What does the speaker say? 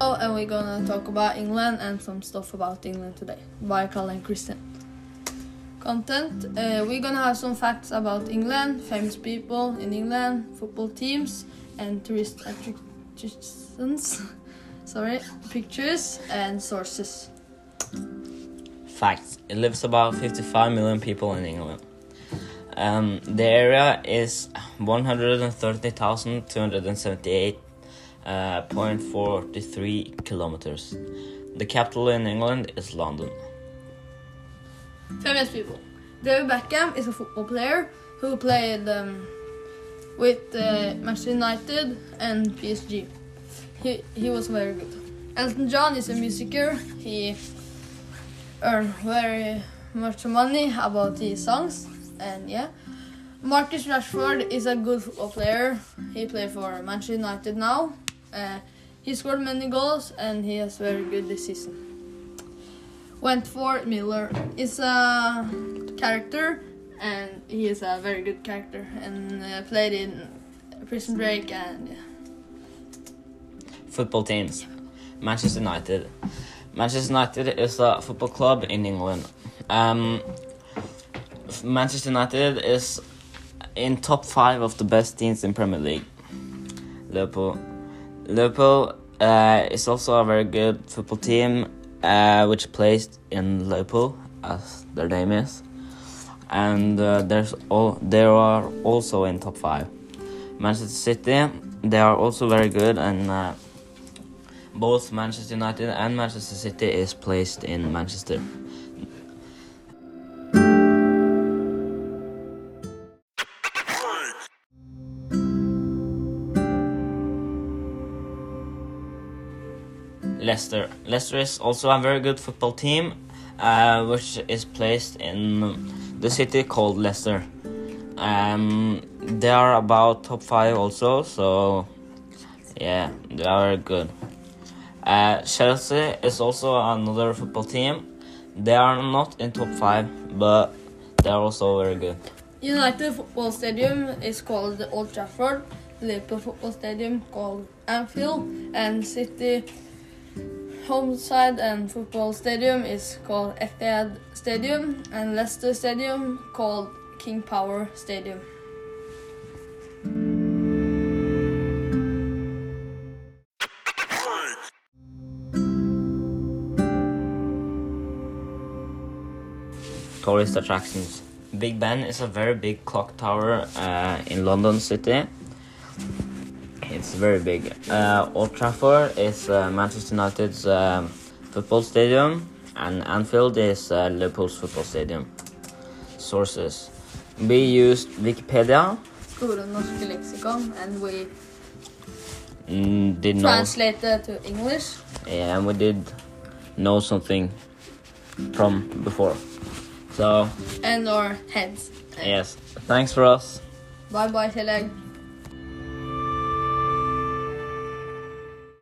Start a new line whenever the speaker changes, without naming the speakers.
we're gonna talk about England and some stuff about England today by Carl and Christian. Content uh, we're gonna have some facts about England, famous people in England, football teams, and tourist attractions. Sorry, pictures and sources.
Facts. It lives about 55 million people in England. Um, the area is 130,278 uh, 0.43 kilometers. The capital in England is London.
Famous people. David Beckham is a football player who played um, with uh, Manchester United and PSG. He, he was very good. Elton John is a musician. He earned very much money about his songs, and yeah. Marcus Rashford is a good football player. He plays for Manchester United now. Uh, he scored many goals and he is very good this season. Wentworth Miller is a character and he is a very good character and uh, played in Prison Break and yeah.
Football teams. Manchester United. Manchester United is a football club in England. Um, Manchester United is in top five of the best teams in Premier League. Liverpool. Liverpool uh, is also a very good football team, uh, which plays in Liverpool, as their name is, and uh, there's all they are also in top five. Manchester City, they are also very good, and uh, both Manchester United and Manchester City is placed in Manchester. Leicester. Leicester is also a very good football team, uh, which is placed in the city called Leicester. Um, they are about top five also, so yeah, they are good. Uh, Chelsea is also another football team. They are not in top five, but they are also very good.
United Football Stadium is called the Old Trafford. Liverpool Football Stadium called Anfield, and City Homeside and Football Stadium is called Etihad Stadium, and Leicester Stadium called King Power Stadium.
tourist attractions. Big Ben is a very big clock tower uh, in London City. It's very big. Uh, Old Trafford is uh, Manchester United's um, football stadium, and Anfield is uh, Liverpool's football stadium. Sources: We used Wikipedia.
Norske leksikon, and we
Mm, did know,
translated to English.
yeah, and we did know something from before. So
and our heads.
yes, thanks for us.
Bye bye, Tillegg.